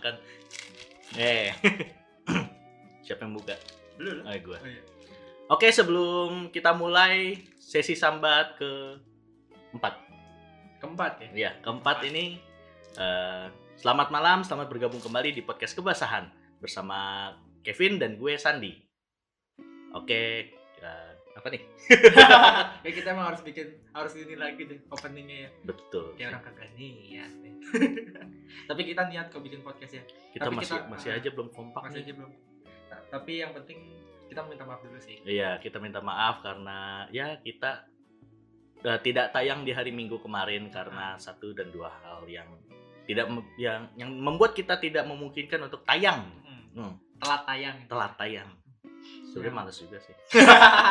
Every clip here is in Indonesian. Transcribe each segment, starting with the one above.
Makan. Eh. Siapa yang buka? Lu lu. Oh, gua. Oh, iya. Oke, sebelum kita mulai sesi sambat ke empat. Keempat ya. Ya, keempat ini eh, selamat malam, selamat bergabung kembali di podcast kebasahan bersama Kevin dan gue Sandi. Oke, apa nih? ya kita emang harus bikin harus ini lagi deh openingnya ya. Betul. Kayak orang kagak niat nih. Tapi kita niat kok bikin podcast ya. Kita tapi masih kita- masih aja belum kompak Masih nih. aja belum. Nah, tapi yang penting kita minta maaf dulu sih. Iya, kita minta maaf karena ya kita eh, tidak tayang di hari Minggu kemarin karena satu dan dua hal yang tidak yang yang membuat kita tidak memungkinkan untuk tayang. Hmm. Hmm, Telat tayang. telat tayang. Sebenarnya Ya. males juga sih.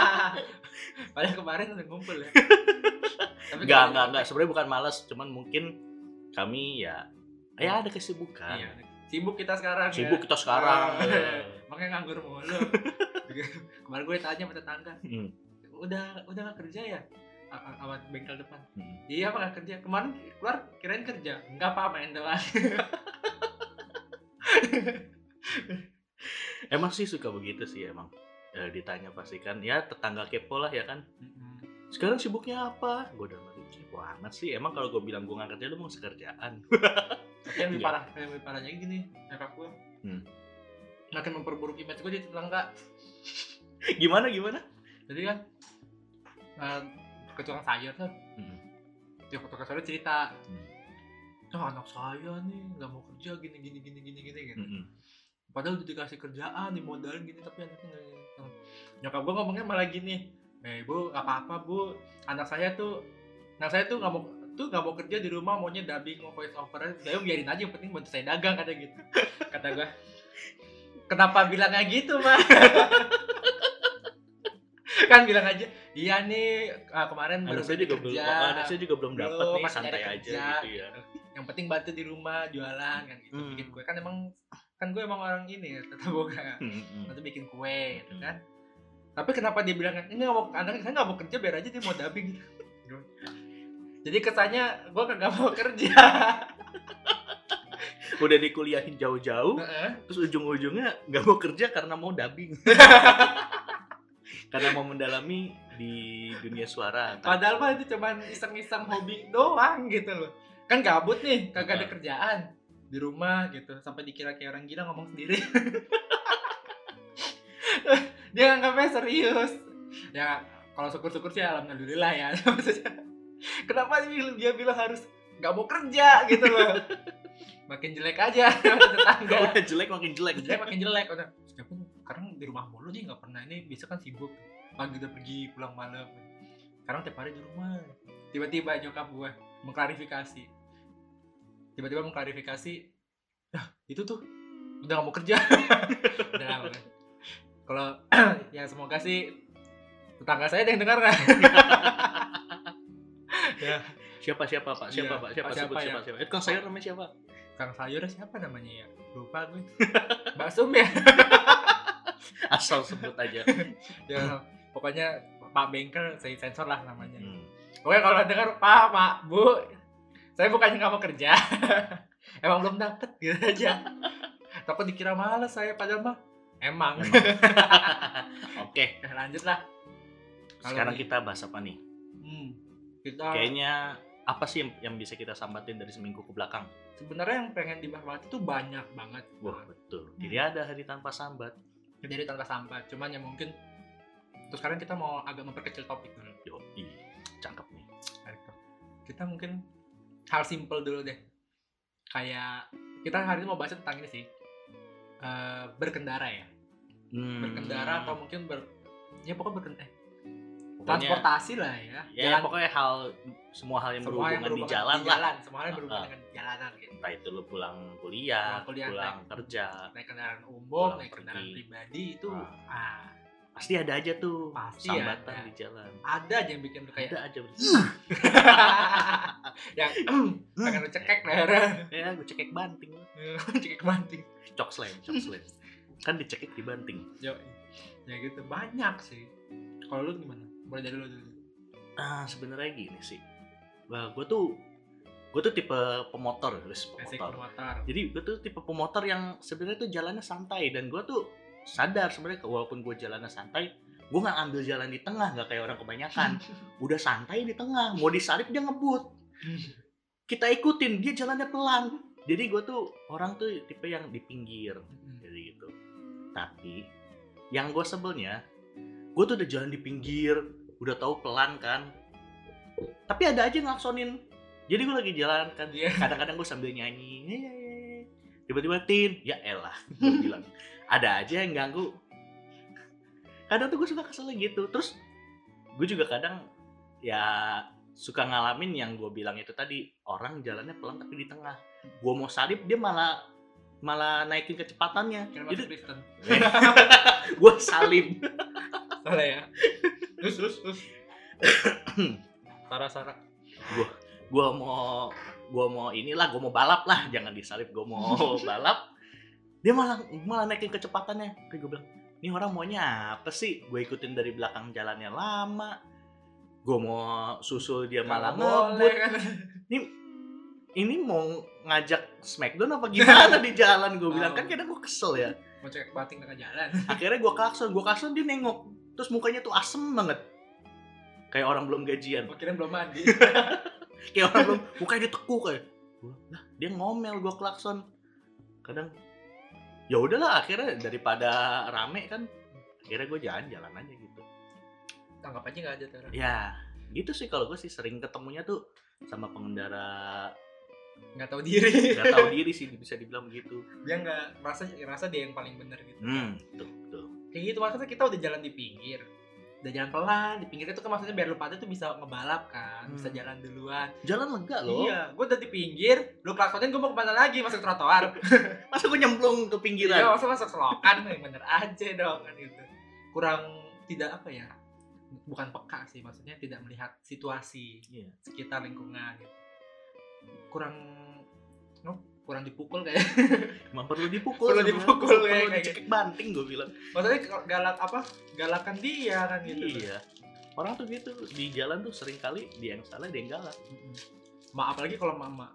Padahal kemarin udah ngumpul ya. Tapi Enggak, kalau- enggak, enggak. Sebenarnya bukan males, cuman mungkin kami ya ya ada kesibukan. Iya. Sibuk kita sekarang Sibuk ya. kita sekarang. Ah. Eh. Makanya nganggur mulu. Kemarin gue tanya sama tetangga, Hmm, udah udah gak kerja ya? A- a- Sama bengkel depan. hmm. Iya apa gak kerja? Kemarin keluar kirain kerja. Enggak apa main doang. Emang sih suka begitu sih emang. Eh, ditanya pasti kan ya tetangga kepo lah ya kan. Sekarang sibuknya apa? Gue udah ngeri kepo amat sih. Emang kalau gue bilang gue gak kerja, lu mau sekerjaan. Tapi yang lebih Iya. parah, yang lebih parahnya gini, nyokap gue. Hmm. Makin memperburuk image gue di tetangga. gimana gimana? Jadi kan eh, ke tukang sayur tuh, Hmm. dia ke tukang sayur cerita, Hmm. oh anak saya nih nggak mau kerja gini gini gini gini gini gitu. Hmm. Padahal udah dikasih kerjaan, dimodalin gini tapi anaknya nggak gitu. Nyokap gue ngomongnya malah gini, eh bu nggak apa-apa bu, anak saya tuh, anak saya tuh nggak mau tuh nggak mau kerja di rumah maunya dubbing mau voice over. Saya biarin aja yang penting bantu saya dagang kata gitu. Kata gue kenapa bilangnya gitu mah kan bilang aja iya nih ah, kemarin Anak baru saya juga belum, kerja, anak saya juga belum dapat Belum, nih santai aja kerja. gitu ya. yang penting bantu di rumah jualan kan gitu. Hmm. bikin kue. Kan emang kan gue emang orang ini ya tetap boga Hmm, hmm. nanti bikin kue gitu kan tapi kenapa dia bilang ini nggak mau anak saya nggak mau kerja biar aja dia mau dubbing jadi kesannya gue kagak mau kerja Udah dikuliahin jauh-jauh, Heeh. terus ujung-ujungnya nggak mau kerja karena mau dubbing. karena mau mendalami di dunia suara. padahal mah itu cuman iseng-iseng hobi doang gitu loh kan gabut nih kagak ada kerjaan di rumah gitu sampai dikira kayak orang gila ngomong sendiri. Dia nganggapnya serius. Ya kalau syukur-syukur sih alhamdulillah ya. Maksudnya kenapa dia dia bilang harus nggak mau kerja gitu loh? Makin jelek aja tetangga. Udah jelek makin jelek. jelek makin jelek. Udah sekarang di rumah mulu dia nggak pernah ini bisa kan sibuk. Pagi udah pergi pulang malam. Sekarang tiap hari di rumah. Tiba-tiba nyokap gue mengklarifikasi tiba-tiba mengklarifikasi ya itu tuh udah gak mau kerja udah kalau ya semoga sih tetangga saya ada yang dengar kan ya Siapa siapa Pak? Siapa Iya, Pak? Siapa Pak, sebut siapa siapa ya? siapa? Eh, Kang sayur namanya siapa? kang sayur siapa namanya ya lupa gue Mbak Sum ya Asal sebut aja. ya pokoknya Pak Bengkel saya sensor lah namanya Hmm. Pokoknya kalau dengar Pak, Pak, Bu, saya bukannya nggak mau kerja, emang belum dapet gitu aja. Takut dikira malas saya padahal mah emang. Oke, Oke, lanjut lah. Kalau sekarang kita bahas apa nih? Hmm, kita Kayaknya apa sih yang, yang bisa kita sambatin dari seminggu ke belakang? sebenarnya yang pengen dibahas itu banyak banget. Wah, betul. Hmm. Jadi ada hari tanpa sambat. Jadi tanpa sambat, cuman ya mungkin terus sekarang kita mau agak memperkecil topik dulu. Yo, ih, cakep nih. Kita mungkin hal simple dulu deh. Kayak kita hari ini mau bahas tentang ini sih. Eh, berkendara ya. Hmm. berkendara atau mungkin ber ya pokoknya berkendara Pokoknya- transportasi lah ya Ya, pokoknya hal semua hal yang semua yang berhubungan di berhubungan jalan di lah. jalan semua hal yang berhubungan Ah. dengan jalanan gitu Entah itu lu pulang kuliah, Pulang kuliah, pulang naik- kerja. naik kendaraan umum naik kendaraan pergi. pribadi itu Ah. ah Pasti ada aja tuh Pasti sambatan ada. di jalan. ada aja yang bikin lu kayak Ada aja. yang pengen lu cekek lehernya ya, gue cekek banting. cekek banting Cok slam, cok slam. kan dicekik dibanting. Yo, ya gitu banyak sih kalau lu gimana mulai dari lu dulu Ah, sebenarnya gini sih. Wah, gue tuh gue tuh tipe pemotor pemotor motor. jadi gue tuh tipe pemotor yang sebenarnya tuh jalannya santai dan gue tuh sadar sebenarnya walaupun gue jalannya santai gue nggak ambil jalan di tengah nggak kayak orang kebanyakan. Udah santai di tengah mau disalip dia ngebut. Kita ikutin dia jalannya pelan. Jadi gue tuh orang tuh tipe yang di pinggir jadi gitu. Tapi yang gue sebelnya gue tuh udah jalan di pinggir udah tahu pelan kan. Tapi ada aja ngelaksonin. Jadi gue lagi jalan kan Iya. kadang-kadang gue sambil nyanyi. "Yeay." Tiba-tiba tin ya elah gue bilang. Ada aja yang ganggu. Kadang tuh gue suka kesel gitu. Terus gue juga kadang ya suka ngalamin yang gue bilang itu tadi. Orang jalannya pelan tapi di tengah. Gue mau salip dia malah malah naikin kecepatannya. Kira jadi gue salib. Salah ya. Terus terus terus. Sarah Sarah. gue mau gue mau inilah gue mau balap lah jangan disalip gue mau balap. Dia malah malah naikin kecepatannya. Kayak gue bilang ini orang maunya apa sih? Gue ikutin dari belakang jalannya lama. Gue mau susul dia malah ngebut. kan. ini ini mau ngajak smackdown apa gimana di jalan? Gue bilang kan kadang gue kesel ya. Mau cek bating tengah jalan. akhirnya gue klakson gue klakson dia nengok. Terus mukanya tuh asem banget. Kayak orang belum gajian. Kira belum mandi. Kayak orang belum mukanya ditekuk kayak lah dia ngomel gue klakson kadang ya udahlah akhirnya daripada rame kan akhirnya gue jalan-jalan aja gitu Tanggap aja nggak ada Tara. ya gitu sih kalau gue sih sering ketemunya tuh sama pengendara Nggak tahu diri. nggak tahu diri sih bisa dibilang begitu Dia nggak merasa merasa dia yang paling benar gitu. hmm tuh tuh Kayak gitu maksudnya kita udah jalan di pinggir. Udah jalan pelan di pinggir itu kan maksudnya biar lu pada tuh bisa ngebalap kan, bisa Hmm. jalan duluan. jalan lega loh Iya, gue udah di pinggir, lu klaksonin gue mau ke mana lagi masuk trotoar. masa gue nyemplung ke Iya, pinggiran masa masuk selokan yang bener aja dong kan gitu. Kurang tidak apa ya? Bukan peka sih, maksudnya tidak melihat situasi Iya. sekitar lingkungan gitu. Kurang no, kurang dipukul kayak. emang perlu dipukul Perlu dipukul, perlu kayak- kayak dicekik banting gue bilang maksudnya galak apa? Galakan dia kan gitu. iya orang tuh gitu di jalan tuh sering kali dia yang salah dia yang galak Mm-mm. Ma, apalagi kalau mama.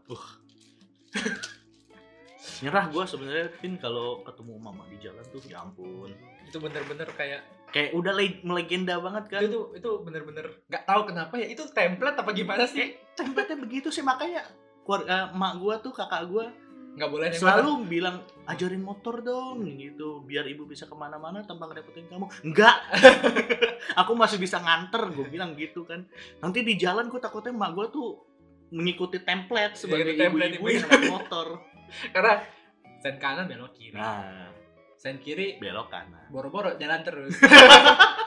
nyerah gue sebenarnya pin kalau ketemu mama di jalan tuh ya ampun Itu bener-bener kayak kayak udah le- melegenda banget kan itu itu bener-bener nggak tahu kenapa ya itu template apa gimana sih tempatnya begitu sih makanya keluarga emak gue tuh kakak gue nggak boleh selalu bilang ajarin motor dong gitu. Biar ibu bisa ke mana-mana tanpa ngerepotin kamu. Enggak aku masih bisa nganter gue bilang gitu kan. Nanti di jalan gue takutnya emak gue tuh mengikuti template sebagai ibu-ibu ibu. yang naik motor. Karena sen kanan belok kiri. Nah. Sen kiri belok kanan. boro-boro jalan terus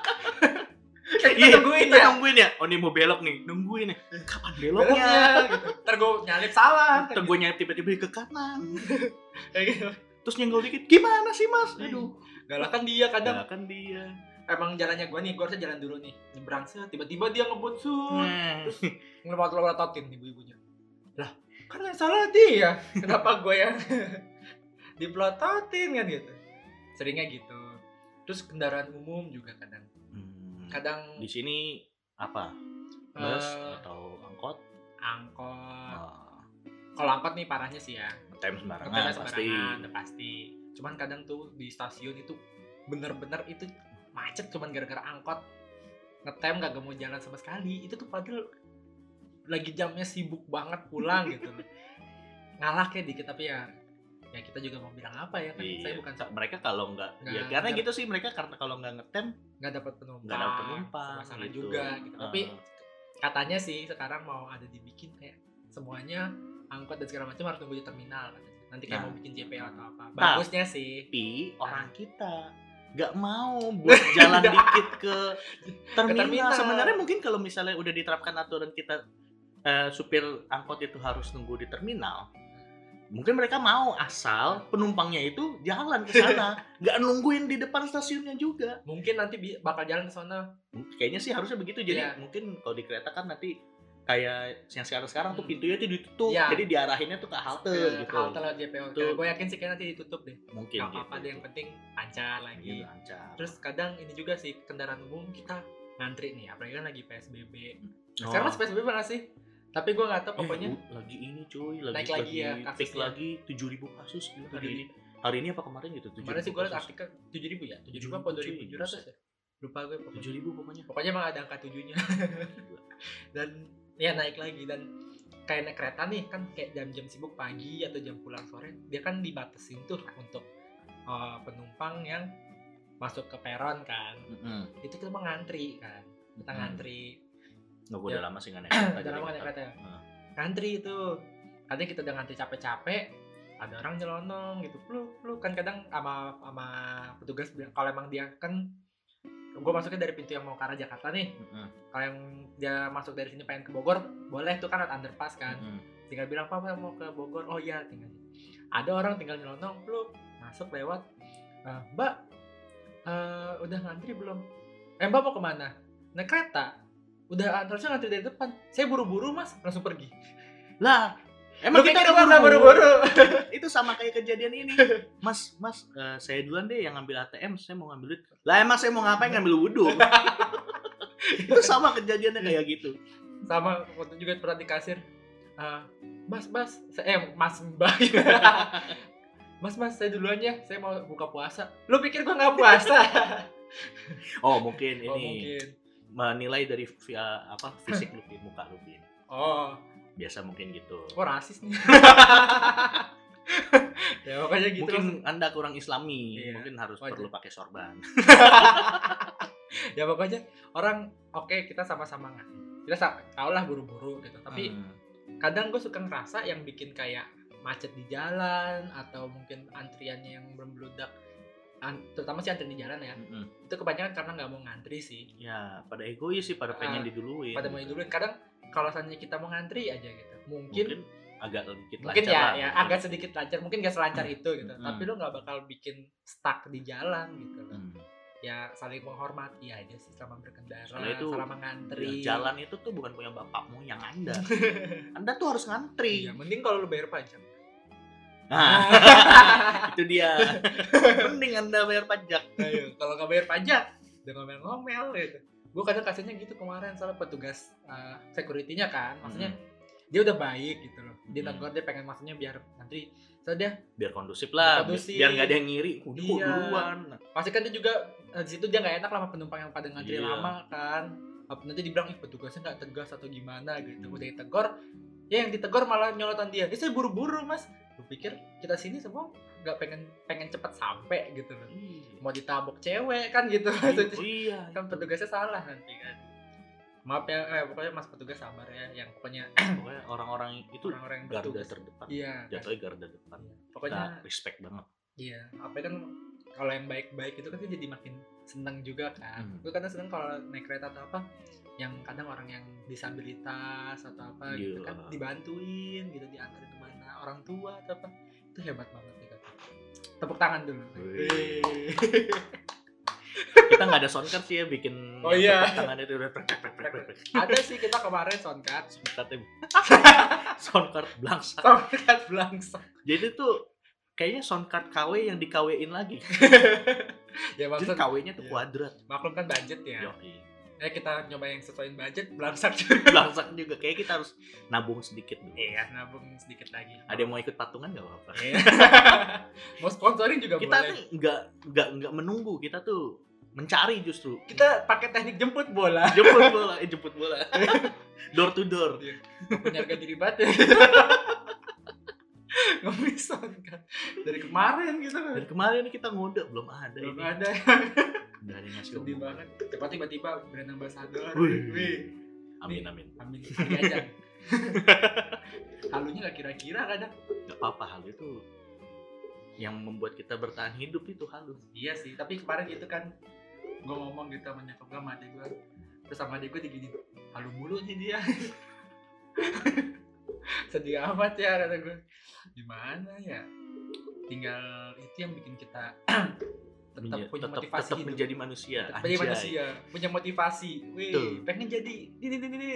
Iya, kita tungguin kita ya nungguin ya? Oh ini mau belok nih. Nungguin ya? Kapan beloknya. beloknya gitu. Ntar gue nyalip salah. Ntar gue nyari tiba-tiba ke kanan. Kayak gitu. Terus nyenggol dikit. Gimana sih mas? Iya. aduh. Galakan dia kadang. Nah, kan dia. Emang jalannya gue nih gue harusnya jalan dulu nih. Nyebrang set. Tiba-tiba dia ngebut sut Nah, ngelewat lewatin ibu-ibunya. Lah yang salah dia. Kenapa gue yang dipelototin kan gitu. Seringnya gitu. Terus kendaraan umum juga kadang. hmm, kadang di sini apa? Bus eh, atau angkot? angkot. Oh, kalau angkot nih parahnya sih ya. Ngetem sembarangan pasti. sembarangan, udah pasti. Cuman kadang tuh di stasiun itu bener-bener itu macet cuman gara-gara angkot. Ngetem gak mau jalan sama sekali. Itu tuh padahal lagi jamnya sibuk banget pulang gitu. Ngalah kayak dikit tapi ya ya kita juga mau bilang apa ya kan Iya. saya bukan mereka kalau nggak ya karena gitu sih mereka karena kalau nggak ngetem nggak dapat penumpang nggak ada penumpang serba salah gitu. juga gitu tapi Heeh. katanya sih sekarang mau ada dibikin kayak semuanya angkot dan segala macam harus tunggu di terminal katanya. nanti kayak Nah. mau bikin JPO atau apa Nah. bagusnya sih tapi orang kita nggak mau buat jalan dikit ke terminal. terminal. Sebenarnya mungkin kalau misalnya udah diterapkan aturan kita eh, supir angkot itu harus nunggu di terminal, mungkin mereka mau asal penumpangnya itu jalan ke sana, nggak nungguin di depan stasiunnya juga. mungkin nanti bakal jalan ke sana Kayaknya sih harusnya begitu. Jadi Iya. mungkin kalau di kereta kan nanti kayak yang sekarang-sekarang tuh Hmm. pintunya tuh ditutup, Iya. jadi diarahinnya tuh ke halte ke gitu. halte lewat JPO Tuh. gue yakin sih kayak nanti ditutup deh Mungkin nggak gitu. apa-apa deh yang penting lancar lagi Gitu, lancar. terus kadang ini juga sih kendaraan umum kita ngantri nih apalagi kan lagi PSBB Oh. sekarang masih PSBB mana sih tapi gue nggak tahu Eh, pokoknya u- lagi ini cuy, lagi Naik lagi ya peak kasusnya. lagi 7000 kasus gila hari 7.000. ini. Hari ini apa kemarin gitu? kemarin sih gue liat artikel tujuh ribu ya tujuh ribu apa 7.000 dua ribu tujuh ratus ya lupa gue pokoknya 7000 pokoknya. pokoknya emang ada angka tujuhnya dan ya naik lagi dan kayak naik kereta nih kan kayak jam-jam sibuk pagi atau jam pulang sore dia kan dibatasin tuh untuk uh, penumpang yang masuk ke peron kan Heeh. itu kita mau ngantri kan kita Hmm. ngantri Nggak gue Ya. udah lama sih nggak naik kereta. udah lama naik kereta. Ngantri itu. Kadang kita udah ngantri capek-capek ada orang nyelonong gitu. Lu lu kan kadang sama sama petugas bilang kalau emang dia kan gue masuknya dari pintu yang mau ke arah Jakarta nih. Heeh. kalau yang dia masuk dari sini pengen ke Bogor boleh tuh kan ada underpass kan. Heeh. tinggal bilang papa mau ke Bogor. Oh iya tinggal ada orang tinggal nyelonong lu masuk lewat "Eh, mbak eh, udah ngantri belum? Eh mbak mau ke mana? Naik kereta udah harusnya ngantri dari depan. Saya buru-buru mas. Langsung pergi. Lah, emang kita udah nggak buru-buru. Itu sama kayak kejadian ini. Mas, Mas, eh, saya duluan deh yang ngambil ATM, saya mau ngambil duit. Lah emang saya mau ngapain ngambil wudhu? itu sama kejadiannya kayak gitu. sama waktu juga pernah di kasir. "Eh, mas mas saya eh mas mbak. Mas mas saya duluan ya. Saya mau buka puasa. Lu pikir gua nggak puasa? Oh, mungkin oh ini. mungkin menilai dari via apa fisik lu, muka lu, oh Biasa mungkin gitu. kok rasis nih ya makanya gitu mungkin Anda kurang islami, Iya, mungkin harus wajar. perlu pakai sorban. ya pokoknya orang oke kita sama-sama nggak kita tau lah buru-buru gitu tapi Hmm. kadang gue suka ngerasa yang bikin kayak macet di jalan atau mungkin antriannya yang berbludak an- terutama sih antrian di jalan ya Mm-mm. itu kebanyakan karena nggak mau ngantri sih Ya, pada egois sih, pada pengen Ah, diduluin. pada mau gitu. duluin kadang kalau seandainya kita mau ngantri aja gitu mungkin mungkin agak sedikit mungkin lancar ya lah, ya mungkin. agak sedikit lancar mungkin gak selancar itu gitu Hmm. tapi lu nggak bakal bikin stuck di jalan gitu loh Hmm. ya saling menghormati aja sih selama berkendara Soalnya itu selama ngantri jalan itu tuh bukan punya bapakmu yang anda anda tuh harus ngantri Iya, mending kalau lu bayar pajak nah. Itu dia. Mending anda bayar pajak. Ayo, kalau nggak bayar pajak udah ngomel-ngomel gitu. Gue kadang kasihnya gitu kemarin soalnya petugas uh, security-nya kan. Maksudnya dia udah baik gitu loh. Dia Hmm. negor dia pengen maksudnya biar nanti so dia biar kondusif lah kondusif. biar nggak ada yang ngiri. Udah kok Iya. duluan? Pasti kan dia juga eh, di situ dia nggak enak lah sama penumpang yang pada ngantri Iya. lama kan. Apa nanti dibilang ih petugasnya nggak tegas atau gimana gitu. Hmm. udah ditegor ya yang ditegor malah nyolotan dia. Ya saya buru-buru mas gue pikir kita sini semua nggak pengen pengen cepat sampai gitu loh mau ditabok cewek kan gitu oh iya kan petugasnya salah nanti kan. Maaf ya eh, pokoknya mas petugas sabar ya yang pokoknya pokoknya orang-orang itu orang-orang garda bertugas terdepan. Iya. Kan. jatuhnya garda depan. Iya. pokoknya nah, respect banget. Iya apa kan kalau yang baik-baik itu kan jadi makin seneng juga kan. Hmm. gue kadang seneng kalau naik kereta atau apa yang kadang orang yang disabilitas atau apa gitu Iya. kan dibantuin gitu diantarin ke mana orang tua atau apa. Itu hebat banget ya kan tepuk tangan dulu. Kita nggak ada soundcard sih ya bikin Oh iya. tepuk tangan itu udah ada sih kita kemarin soundcard. Soundcardnya soundcard belangsak. Soundcard belangsa jadi tuh kayaknya soundcard KW yang di KW-in lagi. Ya jadi maksud KW-nya tuh Iya. kuadrat. Maklum kan budget ya. Eh kita nyoba yang sesuaiin budget belangsak juga. Belangsak juga. Kayak kita harus nabung sedikit dulu. Iya nabung sedikit lagi. Ada yang mau ikut patungan nggak apa-apa Iya. mau sponsorin juga kita boleh. nih nggak nggak nggak menunggu. Kita tuh mencari justru. Kita pakai teknik jemput bola. Jemput bola eh jemput bola. Door to door. Punya harga diri banget ya ngemisah kan dari kemarin gitu. Kan dari kemarin kita ngode belum ada belum ini. ada. Nggak ada yang ngasih sedih banget. Cepat tiba-tiba brand ambassador. Wih. wih. Amin amin. amin. Aja. Halunya gak kira-kira kadang nggak apa-apa hal. Itu yang membuat kita bertahan hidup itu halus iya sih. Tapi kemarin gitu kan gue ngomong gitu sama nyokap gue sama adik gue terus sama adik gue digini halu mulu nih dia sedih amat ya kata gue. Gimana ya? Tinggal itu yang bikin kita tetap punya tetap, motivasi tetap hidup. menjadi manusia Tetap menjadi manusia punya motivasi. Wih pengen jadi ini ini ini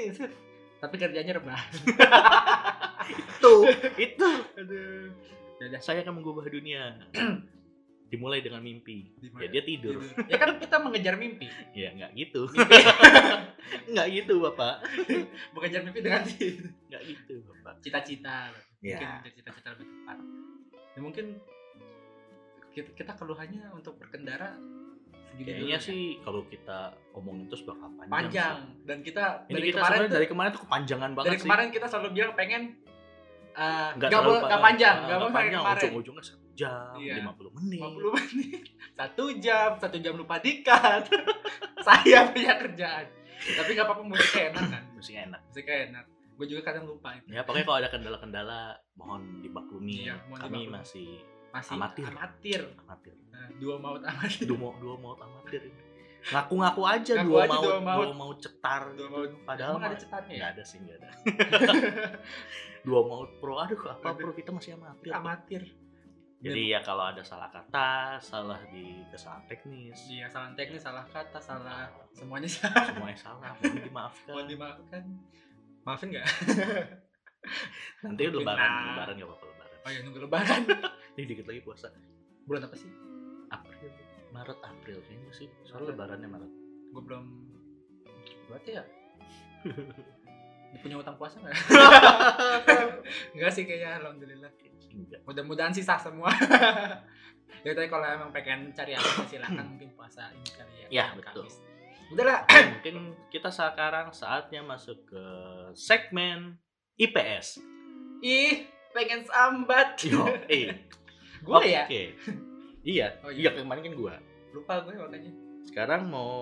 tapi kerjanya rebah itu itu. Aduh. Ya saya akan mengubah dunia dimulai dengan mimpi. Dimulai- Ya dia tidur. Tidur. Ya kan kita mengejar mimpi. Ya nggak gitu. Nggak gitu bapak. mengejar mimpi dengan tidur. Nggak gitu bapak. Cita-cita. Ya. Mungkin cita-cita lebih tepat. Ya mungkin kita, kita keluhannya untuk berkendara Kayaknya ya. sih kalau kita ngomongin terus bakal panjang. panjang sih. dan kita Ini dari kita kemarin tuh- dari kemarin tuh kepanjangan banget dari sih. kemarin kita selalu bilang pengen uh, nggak gak, terlalu nggak panjang, ah, gak mau kayak panjang, kemarin. Ujung-ujungnya satu jam, Iya. 50 menit. 50 menit, satu jam, satu jam lupa dikat. Saya punya kerjaan. Tapi nggak apa-apa musiknya enak kan, Masih enak. musiknya enak. Gue juga kadang lupa itu. Ya pokoknya kalau ada kendala-kendala mohon dimaklumi. Iya, mohon Kami dimaklumi. masih Masih Amatir. amatir. amatir. Nah, dua maut amatir. Dua mau dua mau amatir. Ngaku-ngaku aja Ngaku dua aja mau dua maut. dua mau cetar Dua gitu. maut. Padahal Emang ada cetarnya ya? nggak ada sih nggak ada. dua mau pro aduh apa Aduh. pro kita masih amatir. Amatir. Jadi ya kalau ada salah kata, salah di kesalahan teknis, Iya, salah teknis, salah kata, salah Nah, semuanya salah. semuanya salah, mohon dimaafkan. Mohon dimaafkan. Maafin nggak? Nanti Maafin lebaran, lah. lebaran nggak apa-apa lebaran. Oh ya nunggu lebaran. Ini dikit lagi puasa. Bulan apa sih? April, Maret, April kayaknya sih. Soalnya lebarannya Maret. Gue belum berarti ya punya utang puasa nggak? Enggak sih kayaknya alhamdulillah. Mudah-mudahan sih sah semua. ya tapi kalau emang pengen cari apa silahkan mungkin puasa ini kali ya. Ya, Kamis. betul. Udah lah. Mungkin kita sekarang saatnya masuk ke segmen IPS. Ih, pengen sambat. Yo, eh. gue Oke. ya. Iya, Oh, iya. iya. kemarin kan gua. Lupa gue makanya. Sekarang mau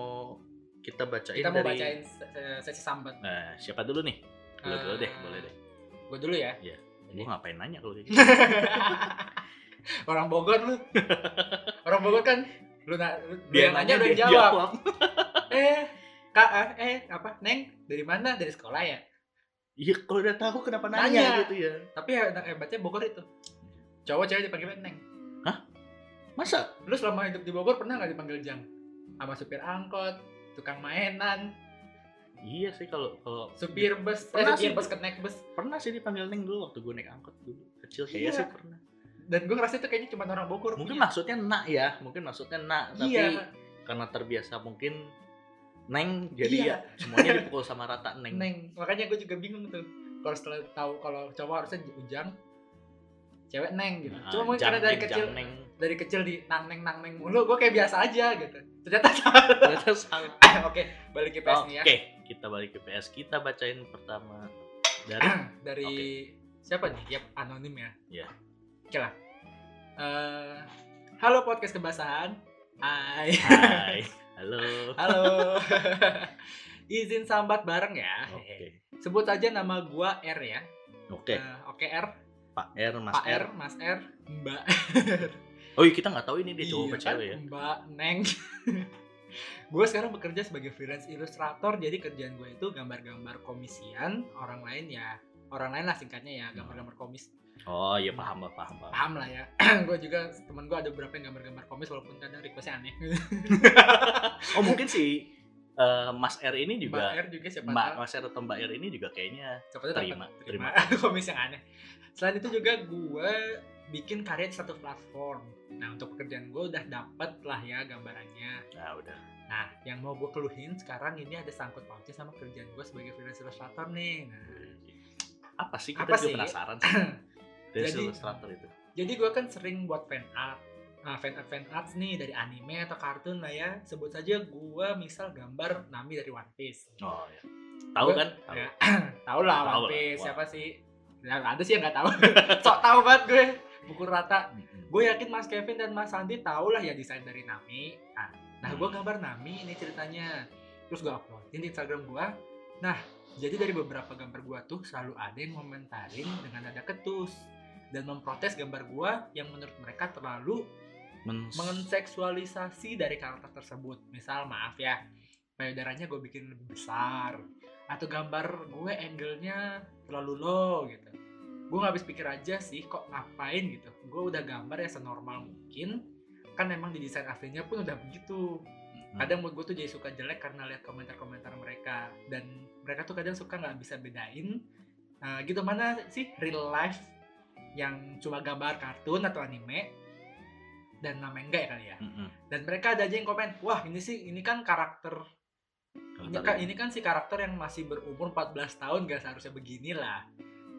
kita bacain Kita mau dari bacain se- se- sesi sambat. Nah, siapa dulu nih? Boleh dulu deh, boleh deh. Gue dulu ya. Gua ngapain nanya kalau kayak gitu? Orang Bogor lu. Orang Bogor kan lu, na lu Dia nanya dia yang jawab. Eh, Kak, ah, eh apa? Neng, dari mana? Dari sekolah ya? Iya, kalau udah tahu kenapa nanya, Nanya. gitu ya? Tapi ya hebatnya Bogor itu. Cowok cewek dipanggil Neng. Masa? Lu selama hidup di Bogor pernah nggak dipanggil Jang? Sama supir angkot, tukang mainan, Iya sih kalau kalau supir bus, eh, Pernah supir sih. bus ke naik bus. pernah sih dipanggil Neng dulu waktu gue naik angkot dulu kecil kayaknya Iya. sih pernah. Dan gue ngerasa itu kayaknya cuma orang Bogor. Mungkin punya. maksudnya nak ya, mungkin maksudnya nak, tapi Iya, karena terbiasa mungkin Neng jadi Iya. ya semuanya dipukul sama rata Neng. Neng. Makanya gue juga bingung tuh. Kalau setelah tahu kalau cowok harusnya Ujang, cewek Neng gitu. Nah, Cuma mungkin karena dari kecil Neng. dari kecil di nang neng nang neng mulu, gue kayak biasa aja gitu. Ternyata salah. Ternyata salah. Oke, balik ke PS Oke, nih ya. Kita balik ke PS. Kita bacain pertama dari dari siapa nih? Yap, anonim ya. Iya. Oke lah. Eh, halo podcast kebasahan. Hai. Hai. Halo. Halo. Izin sambat bareng ya. Oke. Sebut aja nama gua R ya. Oke, Eh, Oke R, Pak R, Mas Pak R. R, Mas R, Mbak. Oh iya, kita nggak tahu ini dia cowok Iya apa kan, cewek ya. Mbak Neng. gue sekarang bekerja sebagai freelance ilustrator, jadi kerjaan gue itu gambar-gambar komisian orang lain ya, orang lain lah singkatnya ya, gambar-gambar komis. Oh iya paham lah, paham paham. Paham lah ya. gue juga temen gue ada beberapa yang gambar-gambar komis walaupun kadang requestnya aneh. Oh mungkin si eh, Mas R ini Mbak juga R juga siapa Mbak. Mas R atau Mbak R ini juga kayaknya Siapa terima, dapat terima. komis yang aneh. Selain itu juga gue bikin karya di satu platform. Nah untuk pekerjaan gue udah dapet lah ya gambarannya. Nah udah. Nah, yang mau gue keluhin sekarang ini ada sangkut pautnya sama kerjaan gue sebagai freelance illustrator nih. Nah, Apa sih kita Apa juga sih? penasaran sih. Dari Jadi- Illustrator itu. jadi gue kan sering buat fan art. Nah, fan art fan arts nih dari anime atau kartun lah ya. Sebut saja gue misal gambar Nami dari One Piece. Oh ya. Tahu kan? Tahu. Ya, tahu lah One. Piece siapa sih? Ya, ada sih yang nggak tahu. Sok tahu banget gue. Pukul rata. Gue yakin Mas Kevin dan Mas Sandi tahu lah ya desain dari Nami. Nah, nah gue gambar Nami ini ceritanya. Terus gue uploadin di Instagram gue. Nah, jadi dari beberapa gambar gue tuh selalu ada yang komentarin dengan nada ketus dan memprotes gambar gue yang menurut mereka terlalu Men- menseksualisasi dari karakter tersebut. Misal maaf ya, payudaranya gue bikin lebih besar atau gambar gue angle-nya terlalu low gitu. Gue nggak habis pikir aja sih kok ngapain gitu. Gue udah gambar ya senormal mungkin. Kan emang di desain aslinya pun udah begitu. Kadang mood gue tuh jadi suka jelek karena lihat komentar-komentar mereka dan mereka tuh kadang suka nggak bisa bedain Nah, gitu mana sih real life yang cuma gambar kartun atau anime dan nama enggak ya kali ya Mm-mm. dan mereka ada aja yang komen wah ini sih ini kan karakter ini kan ini kan si karakter yang masih berumur 14 tahun gak seharusnya beginilah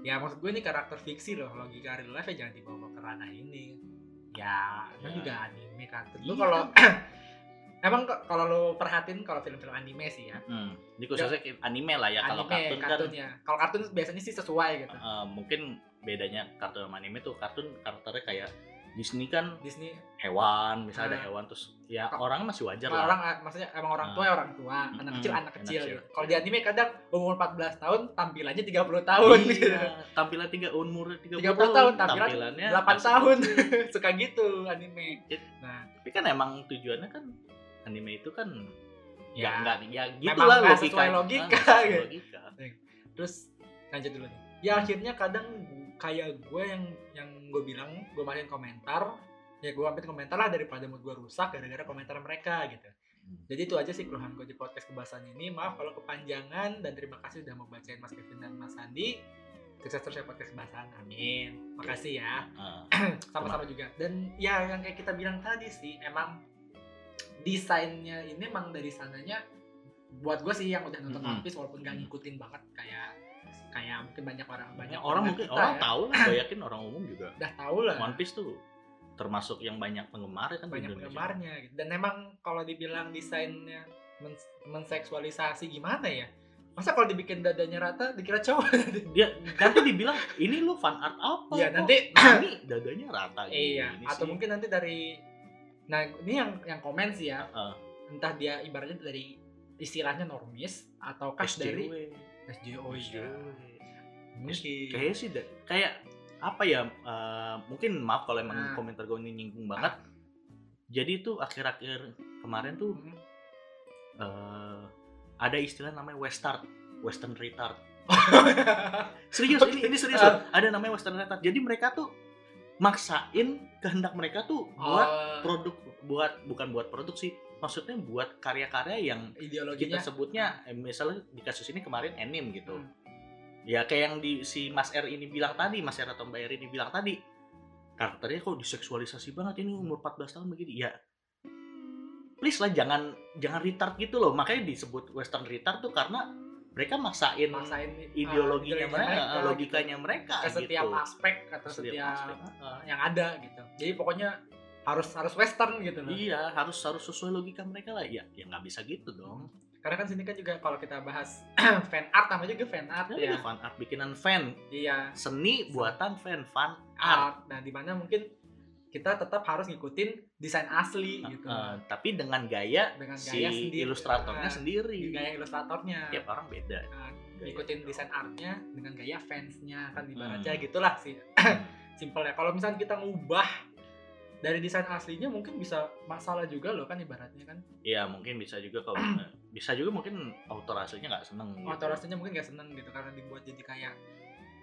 ya maksud gue ini karakter fiksi loh logika real life ya jangan dibawa ke ranah ini ya itu Ya. juga anime kan lu Iya. kalau emang kalau lo perhatiin kalau film-film anime sih ya Hmm. Ini khususnya anime lah ya kalau kartun kan kartunnya kalau kartun biasanya sih sesuai gitu eh, mungkin bedanya kartun sama anime tuh kartun karakternya kayak Disney kan Disney hewan misalnya ada Ah. hewan terus ya Ka- orang masih wajar lah orang maksudnya emang orang tua ya orang tua anak Mm-mm, kecil anak anak kecil kecil. gitu. kalau di anime kadang umur 14 tahun tampilannya 30 tahun gitu. iya, tampilan tiga umur 30, 30 tahun tampilan tampilannya 8 masih- tahun suka gitu anime It- nah tapi kan emang tujuannya kan anime itu kan ya ya nggak ya gitu memang lah logika logika, Ah, sesuai gitu. logika. terus lanjut dulu nih ya akhirnya kadang kayak gue yang yang gue bilang gue masukin komentar ya gue ambil komentar lah daripada mood gue rusak gara-gara komentar mereka gitu. Hmm. jadi itu aja sih keluhan gue di podcast kebahasan ini. Maaf kalau kepanjangan dan terima kasih sudah mau bacain Mas Kevin dan Mas Sandi sukses terus ya podcast kebahasan. Amin. Makasih ya. Ah, sama-sama juga. Dan ya yang kayak kita bilang tadi sih emang desainnya ini emang dari sananya buat gue sih yang udah nonton. One Piece walaupun gak ngikutin banget kayak kayak mungkin banyak orang banyak orang pendengar mungkin kita orang ya, tahu lah gue yakin orang umum juga udah tahu lah One Piece tuh termasuk yang banyak penggemar kan di banyak penggemarnya gitu. dan emang kalau dibilang desainnya men- menseksualisasi gimana ya masa kalau dibikin dadanya rata dikira cowok dia nanti dibilang ini lu fan art apa kok nanti- Nani dadanya rata iya gini atau sih?" mungkin nanti dari nah ini yang yang komen sih ya Heeh. entah dia ibaratnya dari istilahnya normis ataukah SJW. dari SJO ya SJW. mungkin Kayaknya sih kayak apa ya eh, mungkin maaf kalau emang Nah. komentar gue ini nyinggung banget jadi tuh akhir-akhir kemarin tuh Hmm. eh, ada istilah namanya western western retard serius ini ini serius loh. ada namanya western retard jadi mereka tuh maksain kehendak mereka tuh buat Oh, produk buat bukan buat produk sih maksudnya buat karya-karya yang kita ideologinya sebutnya eh, misalnya di kasus ini kemarin anime gitu Hmm. ya kayak yang di si Mas R ini bilang tadi Mas R atau Mbak R ini bilang tadi karakternya kok diseksualisasi banget ini umur 14 tahun begini ya please lah jangan jangan retard gitu loh makanya disebut western retard tuh karena mereka maksain, maksain uh, ideologinya mereka, gitu. logikanya mereka ke setiap gitu. aspek atau Setiap setiap, aspek, ah. yang ada gitu jadi pokoknya harus harus western gitu loh Iya, harus harus sesuai logika mereka lah. Ya, ya nggak bisa gitu dong. karena kan sini kan juga kalau kita bahas fan art namanya juga fan art Ya, ya fan art bikinan fan, iya seni buatan fan, fan art. art nah di mana mungkin kita tetap harus ngikutin desain asli gitu Eh, tapi dengan gaya, dengan si gaya sendiri ilustratornya Nah, sendiri. gaya ilustratornya Tiap orang beda. Nah, Gaya. ngikutin desain artnya dengan gaya fansnya kan ibaratnya Hmm. gitulah sih simpel ya kalau misalnya kita ngubah dari desain aslinya mungkin bisa masalah juga loh kan ibaratnya kan Iya, mungkin bisa juga kalau bisa juga mungkin autor aslinya nggak seneng. gitu. autor aslinya mungkin gak seneng gitu karena dibuat jadi kayak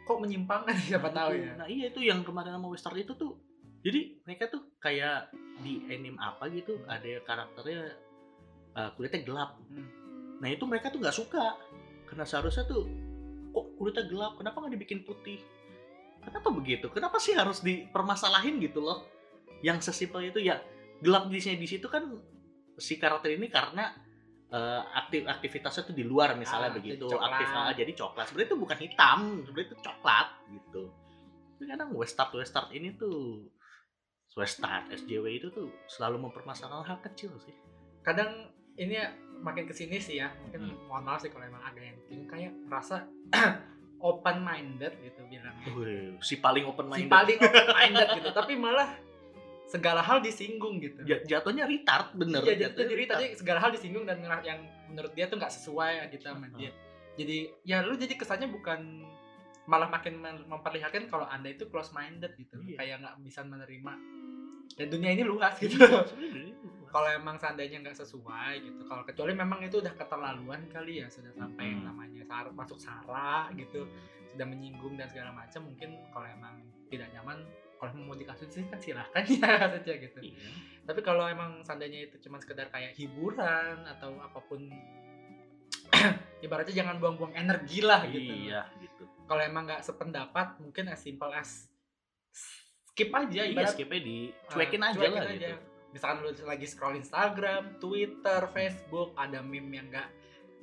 kok menyimpang kan siapa Nah, tahu itu. ya Nah iya itu yang kemarin sama Western itu tuh. Jadi mereka tuh kayak di anime apa gitu ada karakternya eh, kulitnya gelap. Hmm. Nah itu mereka tuh nggak suka karena seharusnya tuh kok kulitnya gelap kenapa nggak dibikin putih? Kenapa begitu? Kenapa sih harus dipermasalahin gitu loh? Yang sesimpel itu ya gelap di sini di situ kan si karakter ini karena eh, aktif aktivitasnya tuh di luar misalnya Ah, begitu coklat. aktif ah, jadi coklat. Sebenarnya itu bukan hitam sebenarnya itu coklat gitu. Tapi kadang westart westart ini tuh westart SJW itu tuh selalu mempermasalahkan hal kecil sih. Kadang ini ya, makin ke sini sih ya mungkin Hmm. mohon maaf sih kalau emang agak yang bingung kayak rasa open minded gitu bilang si paling open si minded paling open minded gitu tapi malah segala hal disinggung gitu Ja- jatuhnya retard bener Iya jadi jatuhnya jadi retard. tadi segala hal disinggung dan yang menurut dia tuh nggak sesuai gitu sama dia. Jadi ya lu jadi kesannya bukan malah makin mem- memperlihatkan kalau anda itu close minded gitu, Iya. kayak nggak bisa menerima. Dan dunia ini luas gitu. Iya, sebenarnya. kalau emang seandainya nggak sesuai gitu, kalau kecuali memang itu udah keterlaluan kali ya sudah sampai yang Hmm. namanya sar masuk sara gitu, sudah menyinggung dan segala macam mungkin kalau emang tidak nyaman kalau mau dikasih sih kan silahkan ya saja gitu Iya. tapi kalau emang seandainya itu cuma sekedar kayak hiburan atau apa pun ibaratnya jangan buang-buang energi lah gitu Iya, gitu. kalau emang nggak sependapat mungkin as simple as skip aja iya ibarat skipnya uh, dicuekin aja cuekin lah aja. gitu misalkan lu lagi scroll Instagram Twitter Facebook ada meme yang gak